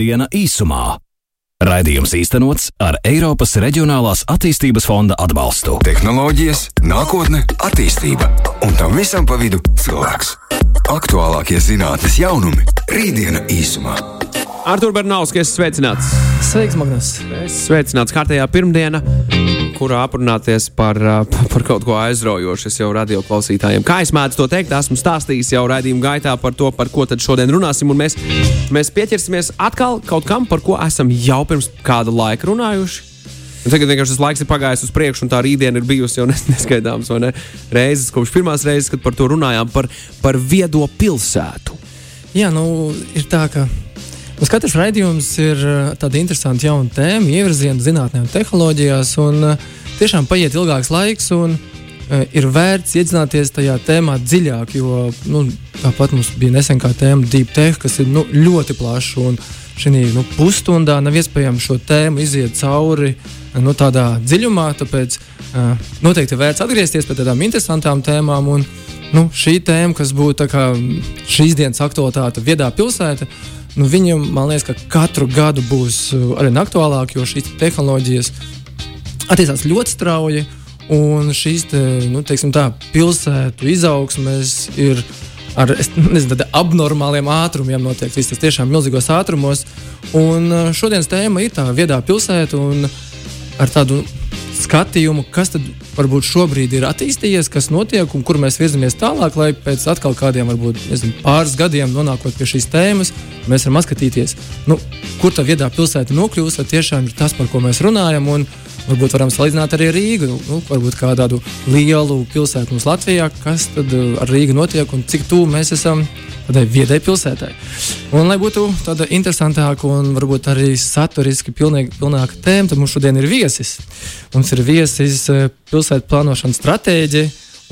Pirmdiena īsumā. Raidījums īstenots ar Eiropas Reģionālās attīstības fonda atbalstu. Tehnoloģijas, nākotne, attīstība un tam visam pa vidu cilvēks. Aktuālākie zinātnes jaunumi - rītdiena īsumā. Artur Bernauskas sveicināts! Sveiks, Magnus! Sveicināts kārtējā pirmdiena, kurā aprunāties par, par kaut ko aizraujošu. Es jau radio klausītājiem, kā es mēdzu to teikt, esmu stāstījis jau raidījuma gaitā par to, par ko tad šodien runāsim. Un mēs, mēs pieķersimies atkal kaut kam, par ko esam jau pirms kāda laika runājuši. Un tagad vienkārši tas laiks ir pagājis uz priekšu, un tā rītdiena ir bijusi jau nes- neskaitāms ne? reizes, kopš pirmās reizes, kad par to runājām, par, par viedo pilsētu. Jā, nu, ir tā, ka mums katrs raidījums ir uh, tāda interesanta jauna tēma, ievirziena zinātnē un tehnoloģijās. Un, uh, tiešām paiet ilgāks laiks, un uh, ir vērts iedzināties tajā tēmā dziļāk. Jo nu, tāpat mums bija nesen kā tēma Deep Tech, kas ir nu, ļoti plaša. Šī nu, pusstundā nav iespējams šo tēmu iziet cauri uh, nu, tādā dziļumā. Tāpēc uh, noteikti vērts atgriezties pie tādām interesantām tēmām. Un, nu, šī tēma, kas būtu kā šīs dienas aktualitāte, viedā pilsēta, nu, viņam, man liekas, ka katru gadu būs uh, arvien aktuālāk, jo šīs tehnoloģijas attīstās ļoti strauji. Un šīs te, nu, tā, pilsētu izaugsmes ir ar nezinu, abnormāliem ātrumiem, notiek viss tas tiešām milzīgos ātrumos. Un uh, šodienas tēma ir tā viedā pilsēta un ar tādu skatījumu, kas tad varbūt šobrīd ir attīstījies, kas notiek un kur mēs virzamies tālāk, lai pēc atkal kādiem varbūt nezinu, pāris gadiem nonākot pie šīs tēmas, mēs varam skatīties, nu, kur tā viedā pilsēta nokļūst, vai tiešām ir tas, par ko mēs runājam. Un, Varbūt varam salīdzināt arī ar Rīgu. Nu, varbūt kā tādu lielu pilsētu mums Latvijā, kas tad uh, ar Rīgu notiek un cik tuvu mēs esam tādai viedai pilsētai. Un, lai būtu tāda interesantāka un varbūt arī saturiski pilnīgi, pilnāka tēma, tad mums šodien ir viesis. Mums ir viesis uh, pilsētu plānošanas stratēģi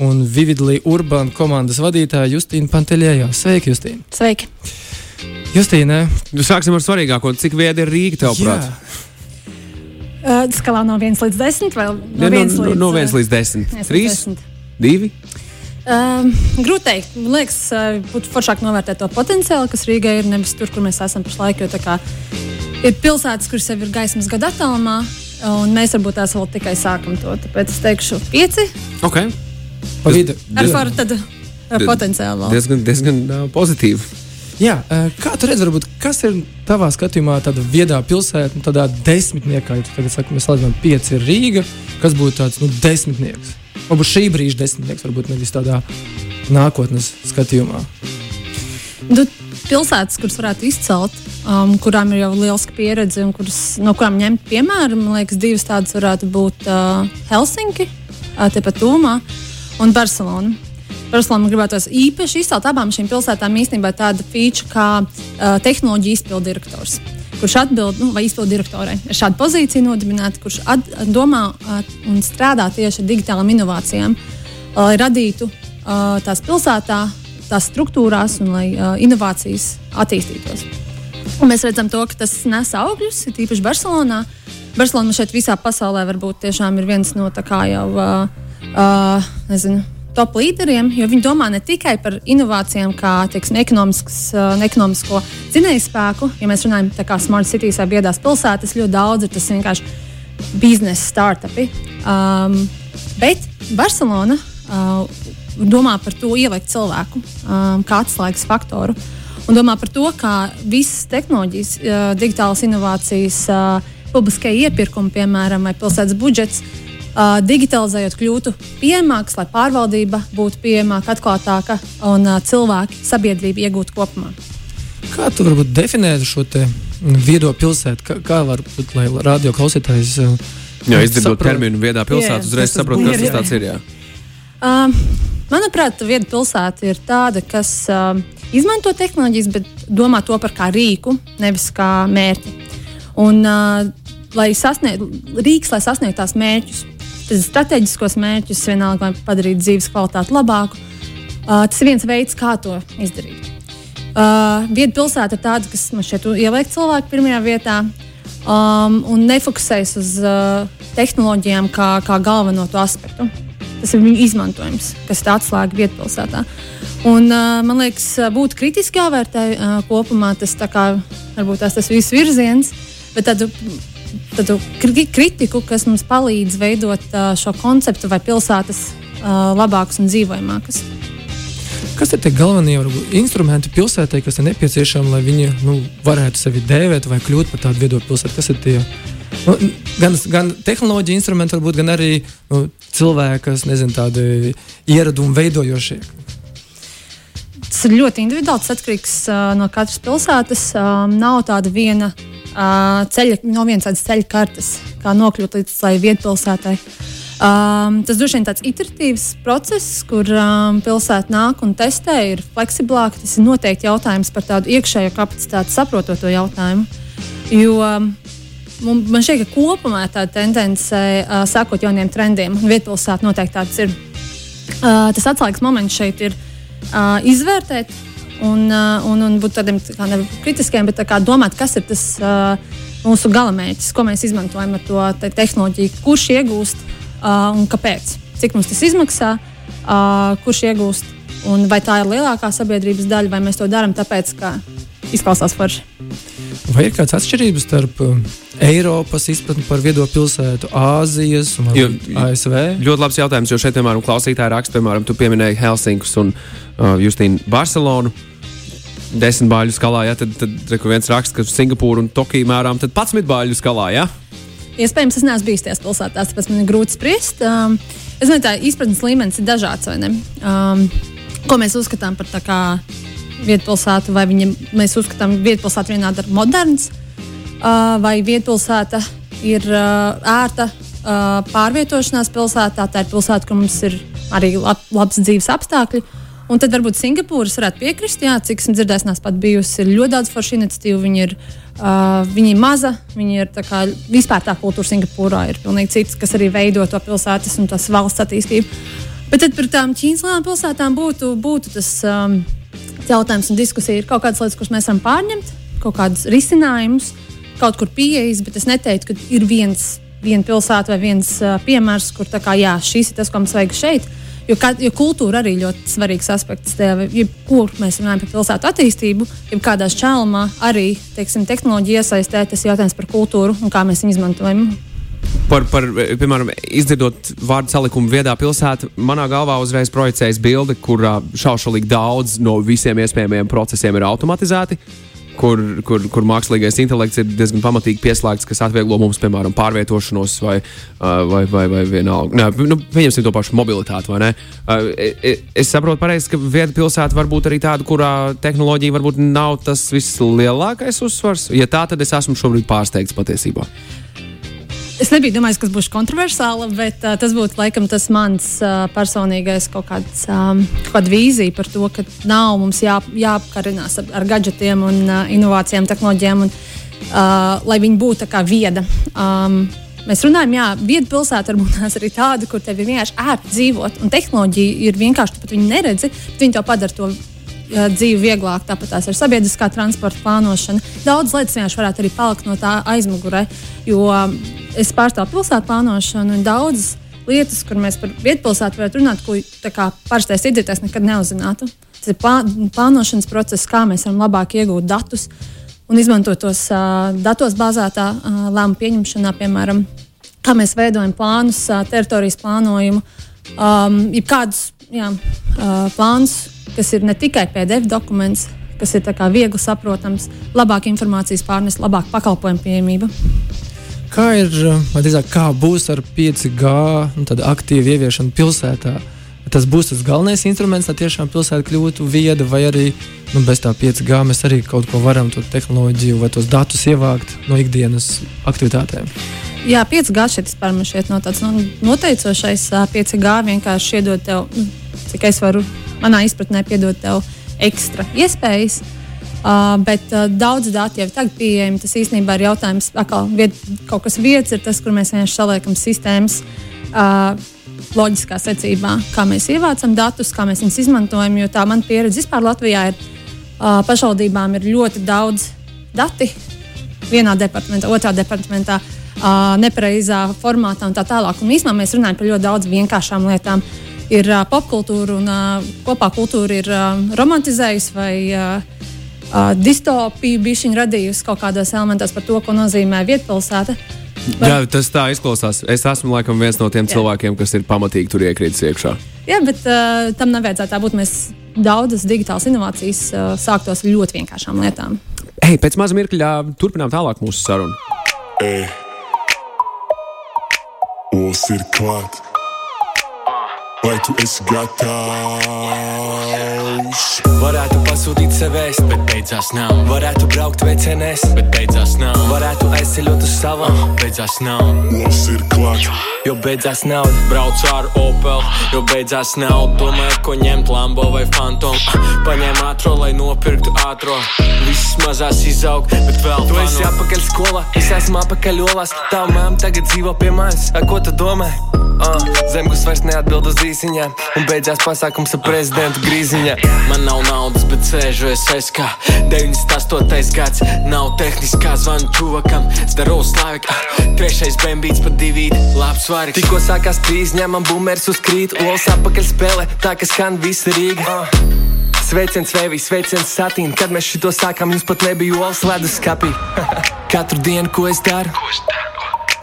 un Vividlī Urbāna komandas vadītāja Justīna Panteļējā. Sveiki, Justīna! Sveiki! Justīna! Nu, sāksim ar svarīgāko. Cik viedi ir Rīga tev prāt? Uh, skalā no 1 līdz 10 vai no Ja, 1 no, līdz, no 1 līdz 10. viens līdz 3, 10? 2. Um, grūti pateikt. Man liekas, uh, būtu foršāk novērtēt to potenciālu, kas Rīgai ir nevis tur, kur mēs esam pašlaik. Jo tā kā ir pilsētas, kuras jau ir gaismas gada attālumā, un mēs varbūt tās vēl tikai sākam to. Tāpēc es teikšu, 5 Okay. Ar faru tad uh, potenciālu. vēl. Diezgan, diezgan uh, pozitīvi. Jā, kā tu redzi, varbūt, kas ir tavā skatījumā tāda viedā pilsēta, nu, tādā desmitniekā, ja tagad saki, mēs salīdzinām, pieci ir Rīga, kas būtu tāds nu, desmitnieks? Varbūt šī brīža desmitnieks, varbūt nevis tādā nākotnes skatījumā. Nu, pilsētas, kuras varētu izcelt, um, kurām ir jau liela pieredze un kuras, no kurām ņemt piemēru, man liekas, divas tādas varētu būt uh, Helsinki, uh, tepat Tūmā un Barcelona. Barcelona gribētos īpaši izcelt abām šīm pilsētām īstenībā tāda feature kā uh, tehnoloģija izpildu direktors. Kurš atbild, nu, vai izpildu direktorai ir šāda pozīcija nodibināta, kurš at, domā uh, un strādā tieši ar digitālām inovācijām, lai radītu uh, tās pilsētā, tās struktūrās un lai uh, inovācijas attīstītos. Un mēs redzam, to, ka tas nes augļus, ir īpaši Barcelonā. Barcelona šeit visā pasaulē varbūt tiešām ir viens no tā kā jau uh, uh, nezinu, top līderiem, jo viņi domā ne tikai par inovācijām, kā teiksim, uh, ekonomisko dzinēju spēku. Ja mēs runājam par smart cities vai biedās pilsētas, ļoti daudz ir tas vienkārši biznesa startupi. Um, bet Barcelona uh, domā par to ielikt cilvēku um, kā atslēgas faktoru. Un domā par to, kā visas tehnoloģijas, uh, digitālas inovācijas, uh, publiskie iepirkumi, piemēram, vai pilsētas budžets, uh, digitalizējot, kļūtu pieejamāks, lai pārvaldība būtu pieejamāka, atklātāka un uh, cilvēki, sabiedrība iegūtu kopumā. Kā tu varbūt definētu šo te viedo pilsētu? Kā, kā var būt, lai radio klausītājs uh, Jā, izdzirdot saprot- terminu viedā pilsētā, Jā, uzreiz būs. kas tas tāds ir. Jā. Um, manuprāt, viena pilsēta ir tāda, kas um, izmanto tehnoloģijas, bet domā to par kā rīku, nevis kā mērķi. Un, uh, lai sasniegtu rīks, lai sasniegtu tās mērķus, strateģiskos mērķus, vienalga, lai padarītu dzīves kvalitāti labāku, uh, tas ir viens veids, kā to izdarīt. Uh, Viena pilsēta ir tāda, kas man šeit ieliek cilvēku pirmajā vietā um, un nefokusējas uz uh, tehnoloģijām kā, kā galveno to aspektu. Tas ir viņu izmantojums, kas ir atslēga vietpilsētā. Un, uh, man liekas, būtu kritiski jāvērtē uh, kopumā tas, kā, varbūt tas, tas viss virziens, bet tādu, tādu kritiku, kas mums palīdz veidot uh, šo konceptu vai pilsētas uh, labākas un dzīvojamākas. Kas ir tie galvenie varbūt, instrumenti pilsētai, kas ir nepieciešami, lai viņi nu, varētu sevi dēvēt vai kļūt par tādu viedotu pilsētu? Kas ir tie? Nu, gan, gan tehnoloģija instrumenti, varbūt, gan arī nu, cilvēki, kas nezinu, tādi ieradumi veidojošie. Tas ir ļoti individuāls, atkarīgs uh, no katras pilsētas. Um, nav tāda viena uh, ceļa, no vienas tādas ceļa kartes, kā nokļūt līdz tai vietpilsētai. Um, tas droši vien tāds iteratīvs process, kur um, pilsēta nāk un testē, ir fleksiblāk. Tas ir noteikti jautājums par tādu iekšējo kapacitāti, saprotot to jautājumu. Jo um, man šķiet, ka kopumā tā tendence, uh, sākot jauniem trendiem, un vietpilsēta noteikti tāds ir. Uh, tas atslēgas moments šeit ir uh, izvērtēt un, uh, un, un būt tādiem tā kritiskiem, bet kā, domāt, kas ir tas uh, mūsu galamērķis, ko mēs izmantojam ar to te tehnoloģiju, kurš iegūst uh, un kāpēc. Cik mums tas izmaksā, uh, kurš iegūst, un vai tā ir lielākā sabiedrības daļa, vai mēs to darām tāpēc, ka izklausās forši. Vai ir kādas atšķirības starp Eiropas izpratni par viedo pilsētu, Āzijas un jo, ASV? Ļoti labs jautājums, jo šeit, piemēram, klausītāji raksta, piemēram, tu pieminēji Helsinkus un uh, Justīnu Barcelonu. Desmit bāļu skalā, ja tad, tad, tad viens raksta, ka Singapūra un Tokija mērām 11 bāļu skalā. Ja? Iespējams, es neesmu bijis tajās pilsētās, tāpēc man ir grūti spriest. Um, es domāju, ka izpratnes līmenis ir dažāds. Um, ko mēs uzskatām par kā, vietpilsētu, vai viņa, mēs uzskatām, ka vietpilsēta vienāda ar moderns, uh, vai vietpilsēta ir uh, ērta uh, pārvietošanās pilsētā. Tā ir pilsēta, kur mums ir arī lab, labs dzīves apstākļi. Un tad varbūt Singapūras varētu piekrist, jā, cik esmu dzirdējis, nāc pat bijusi. Ļoti daudz foršu iniciatīvu. Viņi ir, uh, viņi ir maza, viņi ir tā kā vispār tā kultūra Singapūrā ir pilnīgi cits, kas arī veido to pilsētas un tās valsts attīstību. Bet tad par tām Ķīnas lielām pilsētām būtu, būtu tas um, jautājums un diskusija. Ir kaut kādas lietas, kuras mēs varam pārņemt, kaut kādus risinājumus, kaut kur pieejas, bet es neteiktu, ka ir viens, viena pilsēta vai viens uh, piemērs, kur tā kā jā, šis ir tas, ko mums vajag šeit Jo, kā, jo kultūra arī ļoti svarīgs aspekts kur mēs runājam par pilsētu attīstību. Ja kādā šķēlumā arī teiksim, tehnoloģija iesaistē, tas jautājums par kultūru un kā mēs viņu izmantojam. Par, par, piemēram, izdzirdot vārdu salikumu viedā pilsētā, manā galvā uzreiz projicējas bilde, kur šaušalīgi daudz no visiem iespējamajiem procesiem ir automatizēti kur, kur, kur mākslīgais intelekts ir diezgan pamatīgi pieslēgts, kas atvieglo mums, piemēram, pārvietošanos vai, vai, vai, vai vienalga. Nē, nu, pieņemsim to pašu mobilitāti, vai ne? Es saprotu pareizi, ka vieta pilsēta var būt arī tāda, kurā tehnoloģija varbūt nav tas vislielākais uzsvars. Ja tā, tad es esmu šobrīd pārsteigts patiesībā. Es nebiju domājis, kas būs kontroversāla, bet uh, tas būtu laikam tas mans uh, personīgais kaut kāds um, kāda vīzija par to, ka nav mums jā, jāapkarinās ar, ar gadgetiem un uh, inovācijām, tehnoloģijām, un, uh, lai viņi būtu tā kā vieda. Um, Mēs runājam, jā, viena pilsēta varbūt tās arī tāda, kur tev ir vienkārši ērti dzīvot, un tehnoloģija ir vienkārši, tu pat viņu neredzi, bet viņi to padara to dzīvi vieglāk, tāpat tās ir sabiedriskā transporta plānošana. Daudz lietas vienkārši varētu arī palikt no tā aizmugurē, jo es pārstāvu pilsētu plānošanu un daudzas lietas, kur mēs par vietpilsētu varētu runāt, ko parastais iedzīvotājs nekad neuzzinātu. Tas ir plānošanas process, kā mēs varam labāk iegūt datus un izmantot tos uh, datos bāzētā uh, lēmumu pieņemšanā, piemēram, kā mēs veidojam plānus, uh, teritorijas plānojumu, um, jebkādus jā, uh, plānus, kas ir ne tikai PDF dokuments, kas ir viegli saprotams, labāka informācijas pārnes, labāka pakalpojumu pieejamība. Kā ir, vai drīzāk, kā būs ar 5G nu, aktīvu ieviešanu pilsētā? Tas būs tas galvenais instruments, lai tiešām pilsēta kļūtu vieda, vai arī nu, bez tā 5G mēs arī kaut ko varam, to tehnoloģiju vai tos datus ievākt no ikdienas aktivitātēm. Jā, 5G šeit vispār man šķiet no tāds nu, noteicošais. 5G vienkārši iedod tev, nu, cik es varu manā izpratnē piedod tev ekstra iespējas. Uh, bet uh, daudz datu jau tagad pieejami. Tas īstenībā ir jautājums, kā viet, kaut kas vietas ir tas, kur mēs vienkārši saliekam sistēmas. Uh, Loģiskā secībā, kā mēs ievācam datus, kā mēs viņus izmantojam. Jo tā mana pieredze vispār Latvijā ir, uh, pašvaldībām ir ļoti daudz dati vienā departamentā, otrā departamentā, uh, nepareizā formātā un tā tālāk. Un īstenībā mēs runājam par ļoti daudz vienkāršām lietām. Uh, ir uh, popkultūra un uh, kopā kultūra ir uh, romantizējusi vai uh, uh, distopiju bišķiņu radījusi kaut kādos elementos par to, ko nozīmē vietpilsēta. Bet... Jā, tas tā izklausās. Es esmu laikam viens no tiem Jā. cilvēkiem, kas ir pamatīgi tur iekrītis iekšā. Jā, bet uh, tam nevajadzētu tā būt. Mēs daudzas digitālas inovācijas uh, sāktos ar ļoti vienkāršām lietām. Ei, pēc maza mirkļa turpinām tālāk mūsu sarunu. Ei. Ols ir klāts. Vai tu esi gatavs? Varētu pasūtīt sev ēst, bet beidzās nav. Varētu braukt VCNS, bet beidzās nav. Varētu aizceļot uz savam, beidzās nav. Mums ir klāts. Jo beidzās nauda, braucu ar Opel, jo beidzās nauda. Domāju, ko ņemt Lambo vai Phantom. Paņēmu ātro, lai nopirktu ātro. Viss mazās izaug, bet vēl. Tu esi apakaļ skolā, es esmu apakaļ olās. Tā māma tagad dzīvo pie manis. Ar ko tu domā? Uh, Zemgus vairs neatbild uz īsiņām, un beidzās pasākums ar prezidentu grīziņā. Man nav naudas, bet sēžu es SK. 98. gads, nav tehniskā zvanu čuvakam, staros slavik. Uh, trešais bambīts pa divīti, labs svarīgs. Tikko sākās krīze, ņemam bumeris uz krīt, olas apakaļ spēlē, tā kas skan visa Rīga. Uh. Sveiciens, Vēvijas, sveiciens, Satīna. Kad mēs šito sākām, jums pat nebija olas ledus skapī. Katru dienu, ko es daru?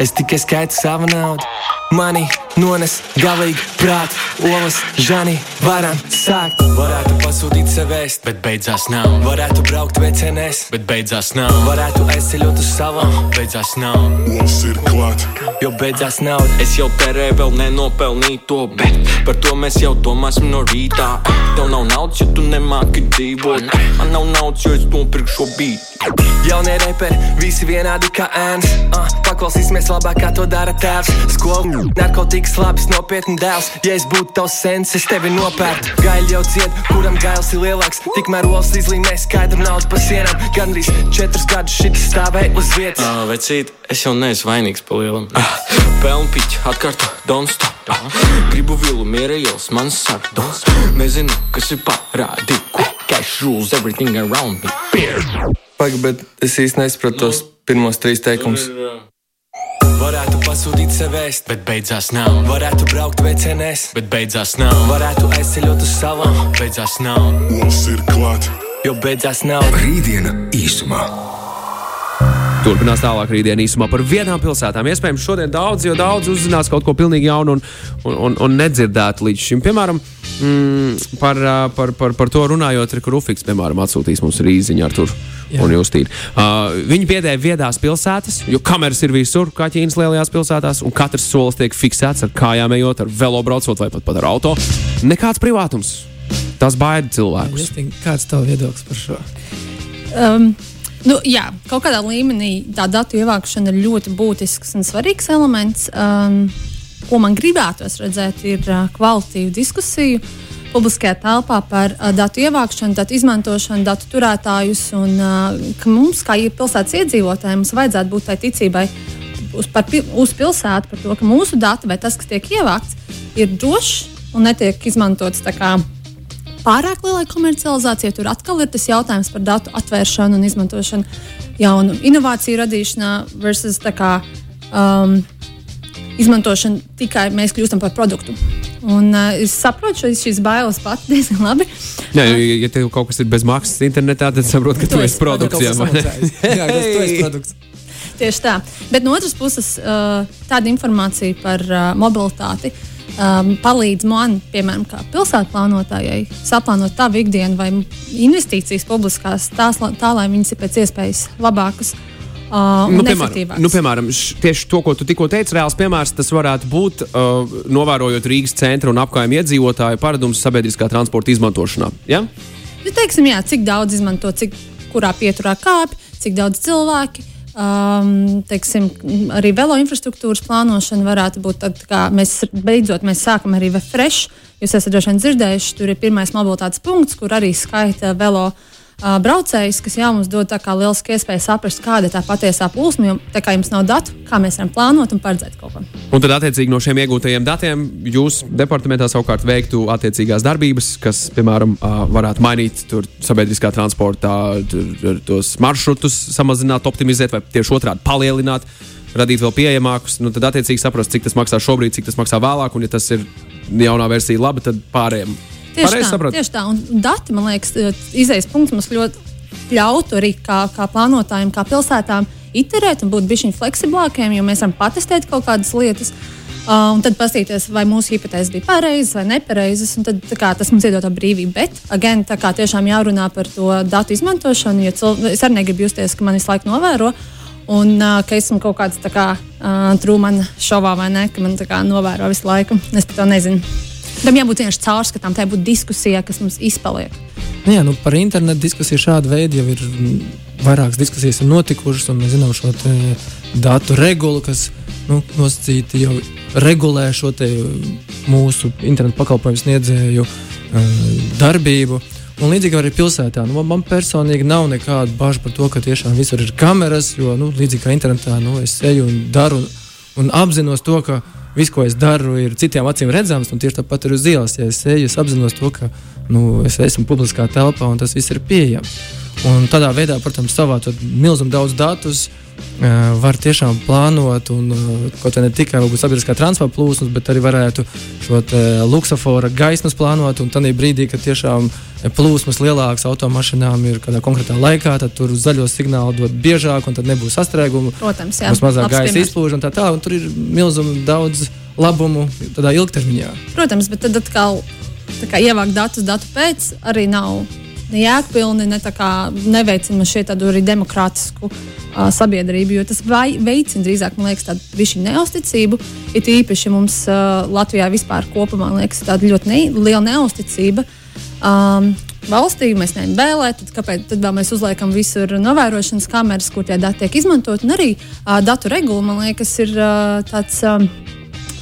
Es tikai skaitu savu naudu. Mani nones galīgi prāt, olas, žani, varam sākt. Varētu pasūtīt sev ēst, bet beidzās nav. Varētu braukt VCNS, bet beidzās nav. Varētu aizceļot uz salam, beidzās nav. Mums ir klāt, jo beidzās nauda. Es jau terēju vēl nenopelnīju to, bet par to mēs jau domāsim no rītā. Tev nav naudas, ja tu nemāki dzīvot. Man nav naudas, jo es nopirkšu šo bītu. Jaunie reperi, visi vienādi kā ēns. Uh, paklausīsimies labāk, kā to dara tēvs. Skola, narkotikas, labs, nopietni dēls. Ja es būtu tavs sens, es tevi nopērtu. Gaļa jau ciet, kuram gails ir lielāks. Tikmēr olas izlīmē skaidru naudu pa sienām. Gan arī četrus gadus šis stāvēja uz vietas. Uh, vecīt, es jau neesmu vainīgs pa lielam. Uh, Pelnpiķi, atkārto, don't stop. Uh, gribu vilu, miera ielas, man saka, don't stop. Nezinu, kas ir parādīgs. Cash rules everything around me. Pagaid, bet es īsti nesapratu tos pirmos trīs teikumus. Varētu pasūtīt sev ēst, bet beidzās nav. Varētu braukt VCNS, bet beidzās nav. Varētu aizceļot uz salām, beidzās nav. Mums ir klāt, jo beidzās nav. Rītdiena īsumā. Turpinās tālāk rītdienas īsumā par vietām pilsētām. Iespējams, šodien daudz, jo daudz uzzinās kaut ko pilnīgi jaunu un, un, un, un nedzirdētu līdz šim. Piemēram, mm, par, par, par, par to runājot, ir Rufiks, piemēram, atsūtīs mums rīziņu ar tur. Jā. Un justīri. Uh, viņi piedēja viedās pilsētas, jo kameras ir visur, kā Ķīnas lielajās pilsētās, un katrs solis tiek fiksēts ar kājām, ejot, ar velobraucot vai pat, pat ar auto. Nekāds privātums. Tas baida cilvēkus. Kāds ir tavs viedoklis par šo? Um, Nu, jā, kaut kādā līmenī tā datu ievākšana ir ļoti būtisks un svarīgs elements. Um, ko man gribētos redzēt, ir uh, kvalitīva diskusija publiskajā telpā par uh, datu ievākšanu, datu izmantošanu, datu turētājus. Un, uh, ka mums, kā pilsētas iedzīvotājiem, vajadzētu būt tai ticībai uz, par, uz pilsētu par to, ka mūsu dati vai tas, kas tiek ievākts, ir drošs un netiek izmantots tā kā pārāk lielai komercializācijai. Tur atkal ir tas jautājums par datu atvēršanu un izmantošanu jaunu inovāciju radīšanā versus kā, um, izmantošanu tikai mēs kļūstam par produktu. Un, uh, es saprotu šo, šīs bailes pati diezgan labi. Jā, ja, ja tev kaut kas ir bez maksas internetā, tad saproti, ka tu, tu esi produkts. Jā, jā tas tu esi produkts. Tieši tā. Bet no otras puses, uh, tāda informācija par uh, mobilitāti uh, um, palīdz man, piemēram, kā pilsētu plānotājai, saplānot tavu ikdienu vai investīcijas publiskās, tās, tā lai viņas ir pēc iespējas labākas. Uh, nu, piemēram, nu, piemēram š, tieši to, ko tu tikko teici, reāls piemērs, tas varētu būt, uh, novērojot Rīgas centra un apgājumu iedzīvotāju paradumus sabiedriskā transporta izmantošanā. Ja? Nu, teiksim, jā, cik daudz izmanto, cik kurā pieturā kāpj, cik daudz cilvēku Um, teiksim, arī velo infrastruktūras plānošana varētu būt tāda, kā mēs beidzot mēs sākam arī Fresh. Jūs esat droši vien dzirdējuši, tur ir pirmais mobilitātes punkts, kur arī skaita velo uh, uh, braucējs, kas jau mums dod lielisku iespēju saprast, kāda ir tā patiesā plūsma. Jo tā kā jums nav datu, kā mēs varam plānot un paredzēt kaut ko. Un tad, attiecīgi, no šiem iegūtajiem datiem jūs departamentā savukārt veiktu attiecīgās darbības, kas, piemēram, uh, varētu mainīt tur, sabiedriskā transportā tur, tos maršrutus, samazināt, optimizēt vai tieši otrādi palielināt. radīt vēl pieejamākus, nu, tad attiecīgi saprast, cik tas maksā šobrīd, cik tas maksā vēlāk, un ja tas ir jaunā versija labi, tad pārējiem. Tieši Pareizi tā, sapratu? tieši tā. Un dati, man liekas, izējas punkts mums ļoti ļautu arī kā, kā plānotājiem, kā pilsētām iterēt un būt bišķiņ fleksiblākiem, jo mēs varam patestēt kaut kādas lietas. Uh, un tad paskatīties, vai mūsu hipotēzes bija pareizas vai nepareizas. Tad, kā, tas mums iedod brīvību. Bet, again, tā kā tiešām jārunā par to datu izmantošanu, jo cil... es arī negribu justies, ka man visu laiku novēro. Un uh, ka esmu kaut kāds kā uh, trūmaņa šovā vai ne, ka man tā kā novēro visu laiku. Es pat to nezinu. Tam jābūt vienkārši caurskatām, tai būtu diskusija, kas mums izpaliek. Nu, jā, nu, par internetu diskusiju šāda veida jau ir mm, vairākas diskusijas notikušas, un mēs zinām šo datu regulu, kas nu, nosacīti jau regulē šo mūsu internetu pakalpojumu sniedzēju uh, darbību. Un līdzīgi arī pilsētā. Nu, man personīgi nav nekāda bažas par to, ka tiešām visur ir kameras, jo nu, līdzīgi kā internetā, nu, es eju un daru un, un apzinos to, ka viss, ko es daru, ir citiem acīm redzams, un tieši tāpat ir uz ielas. Ja es eju, es apzinos to, ka nu, es esmu publiskā telpā un tas viss ir pieejams. Un tādā veidā, protams, savācot milzumu daudz datus, uh, var tiešām plānot, un kaut ne tikai sabiedriskā transporta plūsmas, bet arī varētu šo luksofora gaismas plānot. Un tādā brīdī, kad tiešām plūsmas lielākas automašīnām ir kādā konkrētā laikā, tad tur zaļo signālu dot biežāk, un tad nebūs sastrēgumu. Protams, jā. Būs mazāk gaisa izplūža un tā tālāk. Tur ir milzīgi daudz labumu tādā ilgtermiņā. Protams, bet tad atkal kā, ievākt datus datu pēc arī nav jēgpilni, ne neveicina šie tādu arī demokrātisku uh, sabiedrību, jo tas vai, veicina drīzāk, man liekas, tādu višķi neusticību. Ir īpaši mums uh, Latvijā vispār kopumā, liekas, tāda ļoti ne, liela neusticība. Um, valstī mēs nevaram vēlēt, tad kāpēc tad mēs uzliekam visur novērošanas kameras, kur tie dati tiek izmantot. Un arī uh, datu regula, man liekas, ir uh, tāds. Uh,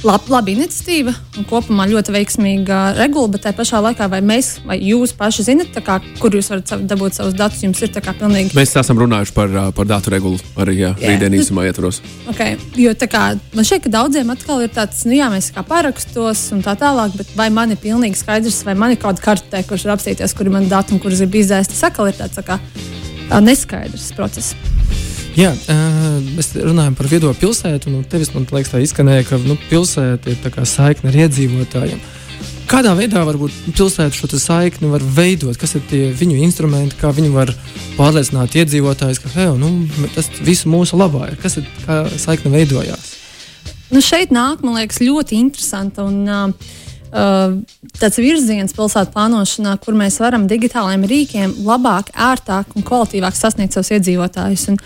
lab, laba iniciatīva un kopumā ļoti veiksmīga regula, bet tajā pašā laikā vai mēs, vai jūs paši zinat, kā, kur jūs varat dabūt savus datus, jums ir pilnīgi. Mēs esam runājuši par, par datu regulu arī jā, jā. rītdien īsumā ietvaros. Okay. Jo kā, man šķiet, ka daudziem atkal ir tāds, nu jā, mēs kā parakstos un tā tālāk, bet vai man ir pilnīgi skaidrs, vai man ir kaut kāda kartē, kurš ir apstīties, kuri man dati un kuras ir izdēsti, tas atkal ir tāds tā kā, neskaidrs process. Jā, mēs runājam par viedo pilsētu. Nu, tevis, man liekas, tā izskanēja, ka nu, pilsēta ir saikne ar iedzīvotājiem. Kādā veidā varbūt pilsēta šo saikni var veidot? Kas ir tie viņu instrumenti, kā viņi var pārliecināt iedzīvotājus, ka hei, nu, tas viss mūsu labā ir? Kas ir kā saikne veidojās? Nu, šeit nāk, man liekas, ļoti interesanti. Un, uh, tāds virziens pilsētu plānošanā, kur mēs varam digitāliem rīkiem labāk, ērtāk un kvalitīvāk sasniegt savus iedzīvotājus. Un,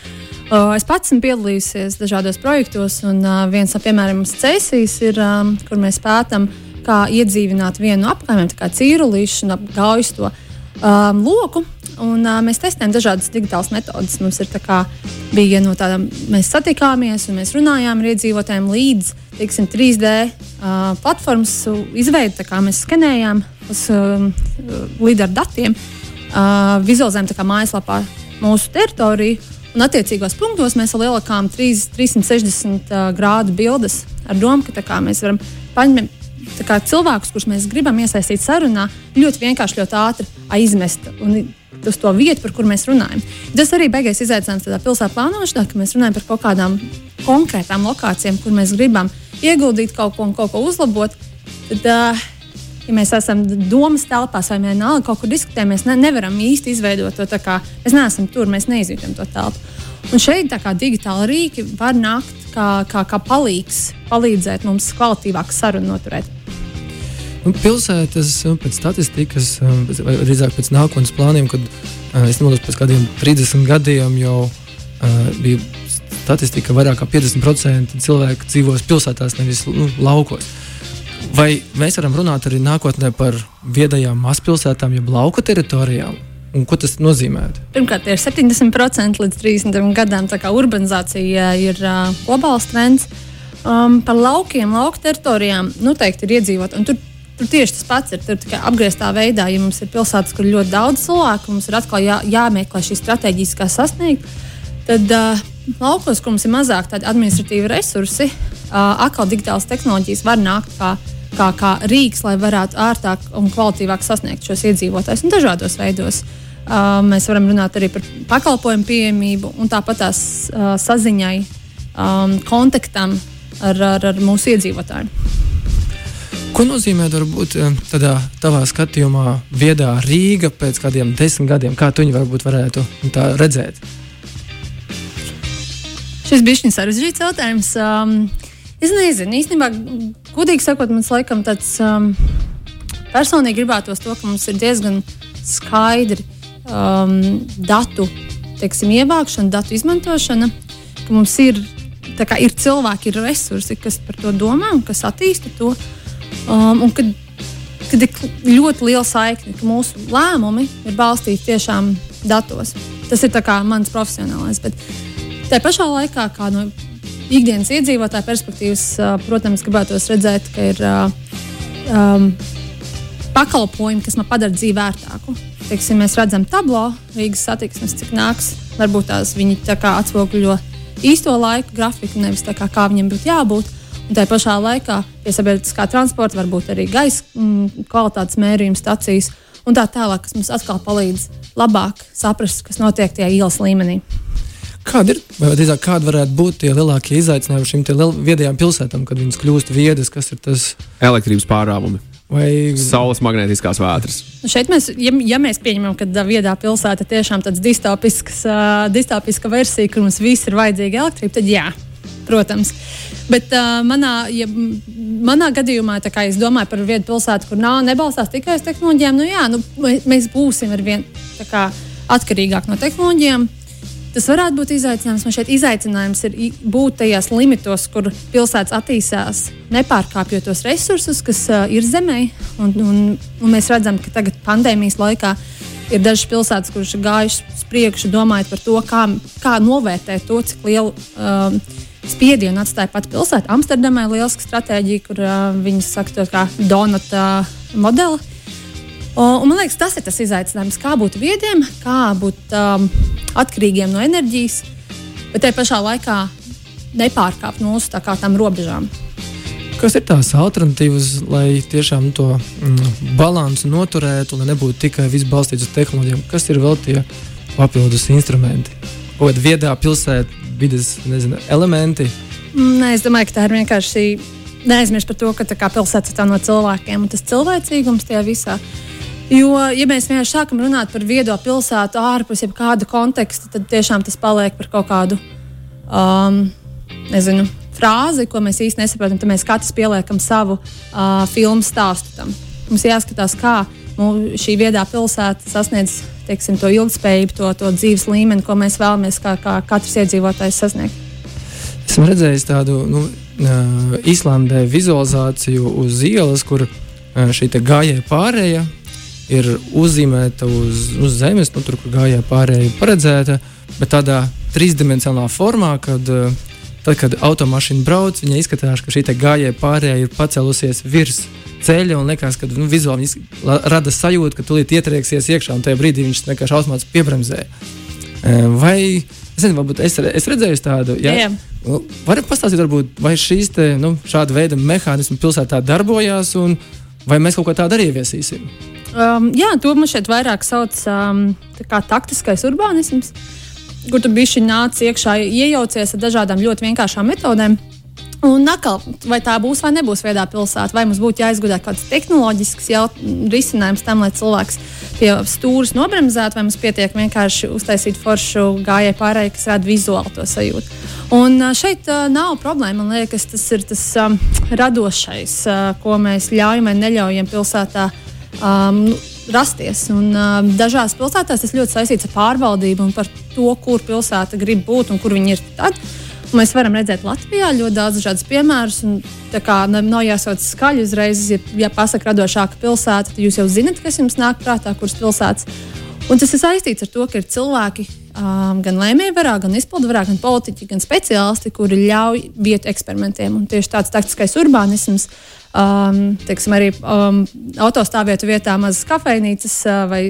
Uh, es pats esmu piedalījusies dažādos projektos, un uh, viens no piemēram Cēsīs ir, um, kur mēs pētām, kā iedzīvināt vienu no apkaimēm, kā cīrulīšu un apgājas to um, loku. Un, uh, mēs testējam dažādas digitālas metodes. Mums ir kā bija no tādām, mēs satikāmies un mēs runājām ar iedzīvotājiem līdz teiksim, 3D uh, platformas izveidi. Mēs skenējām uz, uh, līdz ar datiem, uh, vizualizējām mājaslapā mūsu teritoriju Un attiecīgos punktos mēs 3, 360 uh, grādu bildes ar domu, ka kā, mēs varam paņemt kā, cilvēkus, kurus mēs gribam iesaistīt sarunā, ļoti vienkārši, ļoti ātri aizmest. Un, Uz to vietu, par kuru mēs runājam. Tas arī beigās izaicinājums tādā pilsētā plānošanā, ka mēs runājam par kaut kādām konkrētām lokācijām, kur mēs gribam ieguldīt kaut ko un kaut ko uzlabot. Tad, ja mēs esam domas telpās vai vienalga kaut kur diskutējam, mēs ne, nevaram īsti izveidot to tā kā mēs neesam tur, mēs neizjūtam to telpu. Un šeit kā digitāli rīki var nākt kā, kā, kā palīgs, palīdzēt mums kvalitīvāk sarunu noturēt. Nu, pilsētas nu, pēc statistikas, vai drīzāk pēc nākotnes plāniem, kad es nemaldos pēc kādiem 30 gadiem jau uh, bija statistika, ka vairāk kā 50% cilvēku dzīvos pilsētās, nevis nu, laukos. Vai mēs varam runāt arī nākotnē par viedajām mazpilsētām, jeb lauku teritorijām? Un ko tas nozīmē? Pirmkārt, ir 70% līdz 30 gadam. Tā kā urbanizācija ir uh, globāls trends. Um, par laukiem, lauku teritorijām noteikti ir iedzīvot. Tur, tur tieši tas pats ir. Tur tikai apgrieztā veidā, ja mums ir pilsētas, kur ir ļoti daudz cilvēku, mums ir atkal jā, jāmeklē šī stratēģiskā sasniegt. Tad uh, laukos, kur mums ir mazāk administratīvi resursi, atkal digitālas tehnoloģijas var nākt kā kā, kā rīks, lai varētu ērtāk un kvalitīvāk sasniegt šos iedzīvotājus un dažādos veidos. Mēs varam runāt arī par pakalpojumu pieejamību un tāpat tās saziņai. kontaktam ar, ar, ar mūsu iedzīvotājiem. Ko nozīmē varbūt tādā tavā skatījumā viedā Rīga pēc kādiem desmit gadiem? Kā tu viņu varbūt varētu tā redzēt? Šis bija sarežģīts jautājums. Um, es nezinu, īstenībā, godīgi sakot, man laikam tāds um, personīgi gribētos to, ka mums ir diezgan skaidri um, datu teiksim, ievākšana, datu izmantošana, ka mums ir, kā, ir cilvēki, ir resursi, kas par to domā un kas attīsta to. Um, un kad, kad ir ļoti liela saikne, ka mūsu lēmumi ir balstīti tiešām datos. Tas ir mans profesionālais. Bet tā pašā laikā, kā no ikdienas iedzīvotāja perspektīvas, protams, gribētos redzēt, ka ir um, pakalpojumi, kas man padara dzīvi vērtāku. Teiksim, mēs redzam, tablo Rīgas satiksmes, cik nāks. Varbūt tās viņi tā kā atspoguļo īsto laiku grafiku, nevis tā kā, kā viņiem būtu jābūt. Un tā pašā laikā pie sabiedriskā transporta var būt arī gaisa mm, kvalitātes mērījuma stacijas un tā tālāk, kas mums atkal palīdz labāk saprast, kas notiek tajā ielas līmenī. Kāda ir, vai drīzāk, kāda varētu būt tie lielākie izaicinājumi šīm viedajām pilsētām, kad viņas kļūst viedas, kas ir tas elektrības pārāvumi? Vai saules magnētiskās vētras? Nu šeit mēs, ja, ja mēs pieņemam, ka viedā pilsēta ir tiešām tāds distopisks, uh, distopiska versija, kur mums viss ir vajadzīga elektrība, tad jā, protams. Bet uh, manā, ja, manā gadījumā, kā es domāju par vietu pilsētu, kur nav nebalstās tikai uz tehnoloģijām, nu jā, nu, mēs būsim ar vien atkarīgāk no tehnoloģijām. Tas varētu būt izaicinājums. Man šeit izaicinājums ir būt tajās limitos, kur pilsētas attīstās, nepārkāpjot tos resursus, kas uh, ir zemē. Un, un, un mēs redzam, ka tagad pandēmijas laikā ir dažas pilsētas, kuras ir gājušas uz priekšu, domājot par to, kā, kā novērtēt to, cik lielu um, spiedienu atstāja pati pilsēta. Amsterdamā ir lieliska stratēģija, kur uh, viņi saka, to kā donata modeli. Un, un man liekas, tas ir tas izaicinājums, kā būt viediem, kā būt um, atkarīgiem no enerģijas, bet te pašā laikā nepārkāpt mūsu tā tām robežām. Kas ir tās alternatīvas, lai tiešām to mm, balansu noturētu, lai nebūtu tikai viss balstīts uz tehnoloģijām? Kas ir vēl tie papildus instrumenti? Vai viedā pilsētā vidas nezinu, elementi? Nē, es domāju, ka tā ir vienkārši neaizmirst par to, ka pilsēta ir no cilvēkiem un tas cilvēcīgums tajā visā. Jo, ja mēs vienkārši sākam runāt par viedo pilsētu ārpus jebkāda konteksta, tad tiešām tas paliek par kaut kādu um, nezinu, frāzi, ko mēs īstenībā nesaprotam. Tad mēs katrs pieliekam savu uh, filmu stāstu tam. Mums jāskatās, kā šī viedā pilsēta sasniedz teiksim, to ilgspējību, to, to dzīves līmeni, ko mēs vēlamies, kā, kā katrs iedzīvotājs sasniegt. Esmu redzējis tādu nu, Īslandē vizualizāciju uz ielas, kur šī gājēja pārējai ir uzzīmēta uz, uz zemes, nu, tur, kur gājēja pārējai paredzēta, bet tādā trīsdimensionālā formā, kad, eh, tad, kad automašīna brauc, viņa izskatās, ka šī gājēja pārējai ir pacēlusies virs ceļa un liekas, ka nu, vizuāli rada sajūta, ka tūlīt ietrieksies iekšā un tajā brīdī viņš vienkārši automātiski piebremzē. Eh, vai es nezinu, varbūt es, es redzēju tādu, ja? Jā. Nu, Varat pastāstīt, varbūt, vai šīs te, nu, šāda veida mehānismi pilsētā darbojās, un vai mēs kaut ko tādu arī ieviesīsim? Um, jā, to man šeit vairāk sauc um, par taktiskais urbānisms, kur tu bišķi nāc iekšā, iejaucies ar dažādām ļoti vienkāršām metodēm. Un atkal, vai tā būs vai nebūs viedā pilsēta, vai mums būtu jāizgudro kāds tehnoloģisks risinājums tam, lai cilvēks pie stūres nobremzētu, vai mums pietiek vienkārši uztaisīt foršu gājēju pārēju, kas rada vizuāli to sajūtu. Un šeit uh, nav problēma. Man liekas, tas ir tas um, radošais, uh, ko mēs ļaujam vai neļaujam pilsētā um, rasties. Un, um, dažās pilsētās tas ļoti saistīts ar pārvaldību un par to, kur pilsēta grib būt un kur viņi ir. Tad. Un mēs varam redzēt Latvijā ļoti daudz dažādus piemērus. Un, kā, nav jāsauc skaļi uzreiz, ja, ja pasakā radošāka pilsēta, tad jūs jau zinat, kas jums nāk prātā, kuras pilsētas. Un tas ir saistīts ar to, ka ir cilvēki, um, gan lēmējvarā, gan izpildvarā, gan politiķi, gan speciālisti, kuri ļauj vietu eksperimentiem. Un tieši tāds taktiskais urbānisms um, teiksim, arī um, autostāvvietu vietā mazas kafejnīcas uh, vai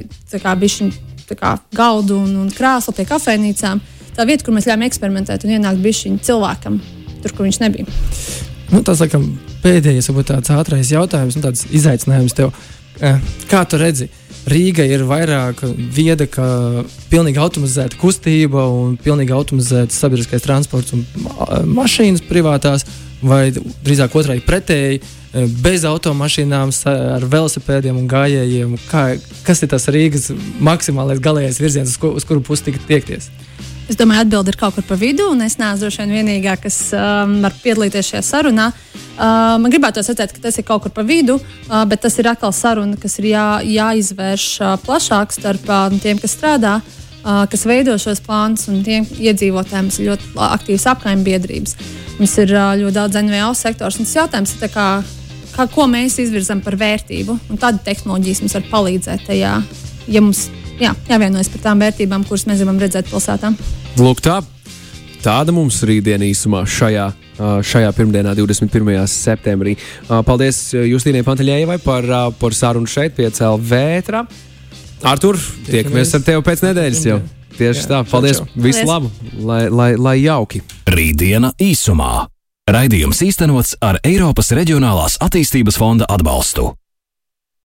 kā, galdu un, un krāslu pie kafejnīcām. Tā vieta, kur mēs ļāvām eksperimentēt un ienākt bišķiņu cilvēkam, tur, kur viņš nebija. Nu, tas laikam pēdējais, varbūt tāds ātrais jautājums, nu, tāds izaicinājums tev. Kā tu redzi? Rīga ir vairāk vieda, ka pilnīgi automatizēta kustība un pilnīgi automatizēts sabiedriskais transports un mašīnas privātās, vai drīzāk otrādi pretēji, bez automašīnām, ar velosipēdiem un gājējiem. Kā, kas ir tas Rīgas maksimālais galīgais virziens, uz, ko, uz kuru pusi tiekties? Es domāju, atbilde ir kaut kur pa vidu, un es neesmu droši vien vienīgā, kas um, var piedalīties šajā sarunā. Uh, man gribētu redzēt, ka tas ir kaut kur pa vidu, uh, bet tas ir atkal saruna, kas ir jā, jāizvērš uh, plašāk starp uh, tiem, kas strādā, uh, kas veido šos plānus, un tiem iedzīvotājiem ir ļoti aktīvas apkaimē biedrības. Mums ir uh, ļoti daudz NVO sektors, un tas jautājums ir, kā, kā, ko mēs izvirzam par vērtību, un tāda tehnoloģijas mums var palīdzēt tajā, ja mums jā, jāvienojas par tām vērtībām, kuras mēs gribam redzēt pilsētā. Lūk, tā. Tāda mums rītdiena īsumā šajā, šajā pirmdienā, 21. septembrī. Paldies Justīnai Panteļējai par, par sarunu šeit, pie CLV. Artur, tiekamies ar tevi pēc nedēļas jau. Tieši Jā, tā, paldies. Visu labu, lai, lai, lai jauki. Rītdiena īsumā. Raidījums īstenots ar Eiropas Reģionālās attīstības fonda atbalstu.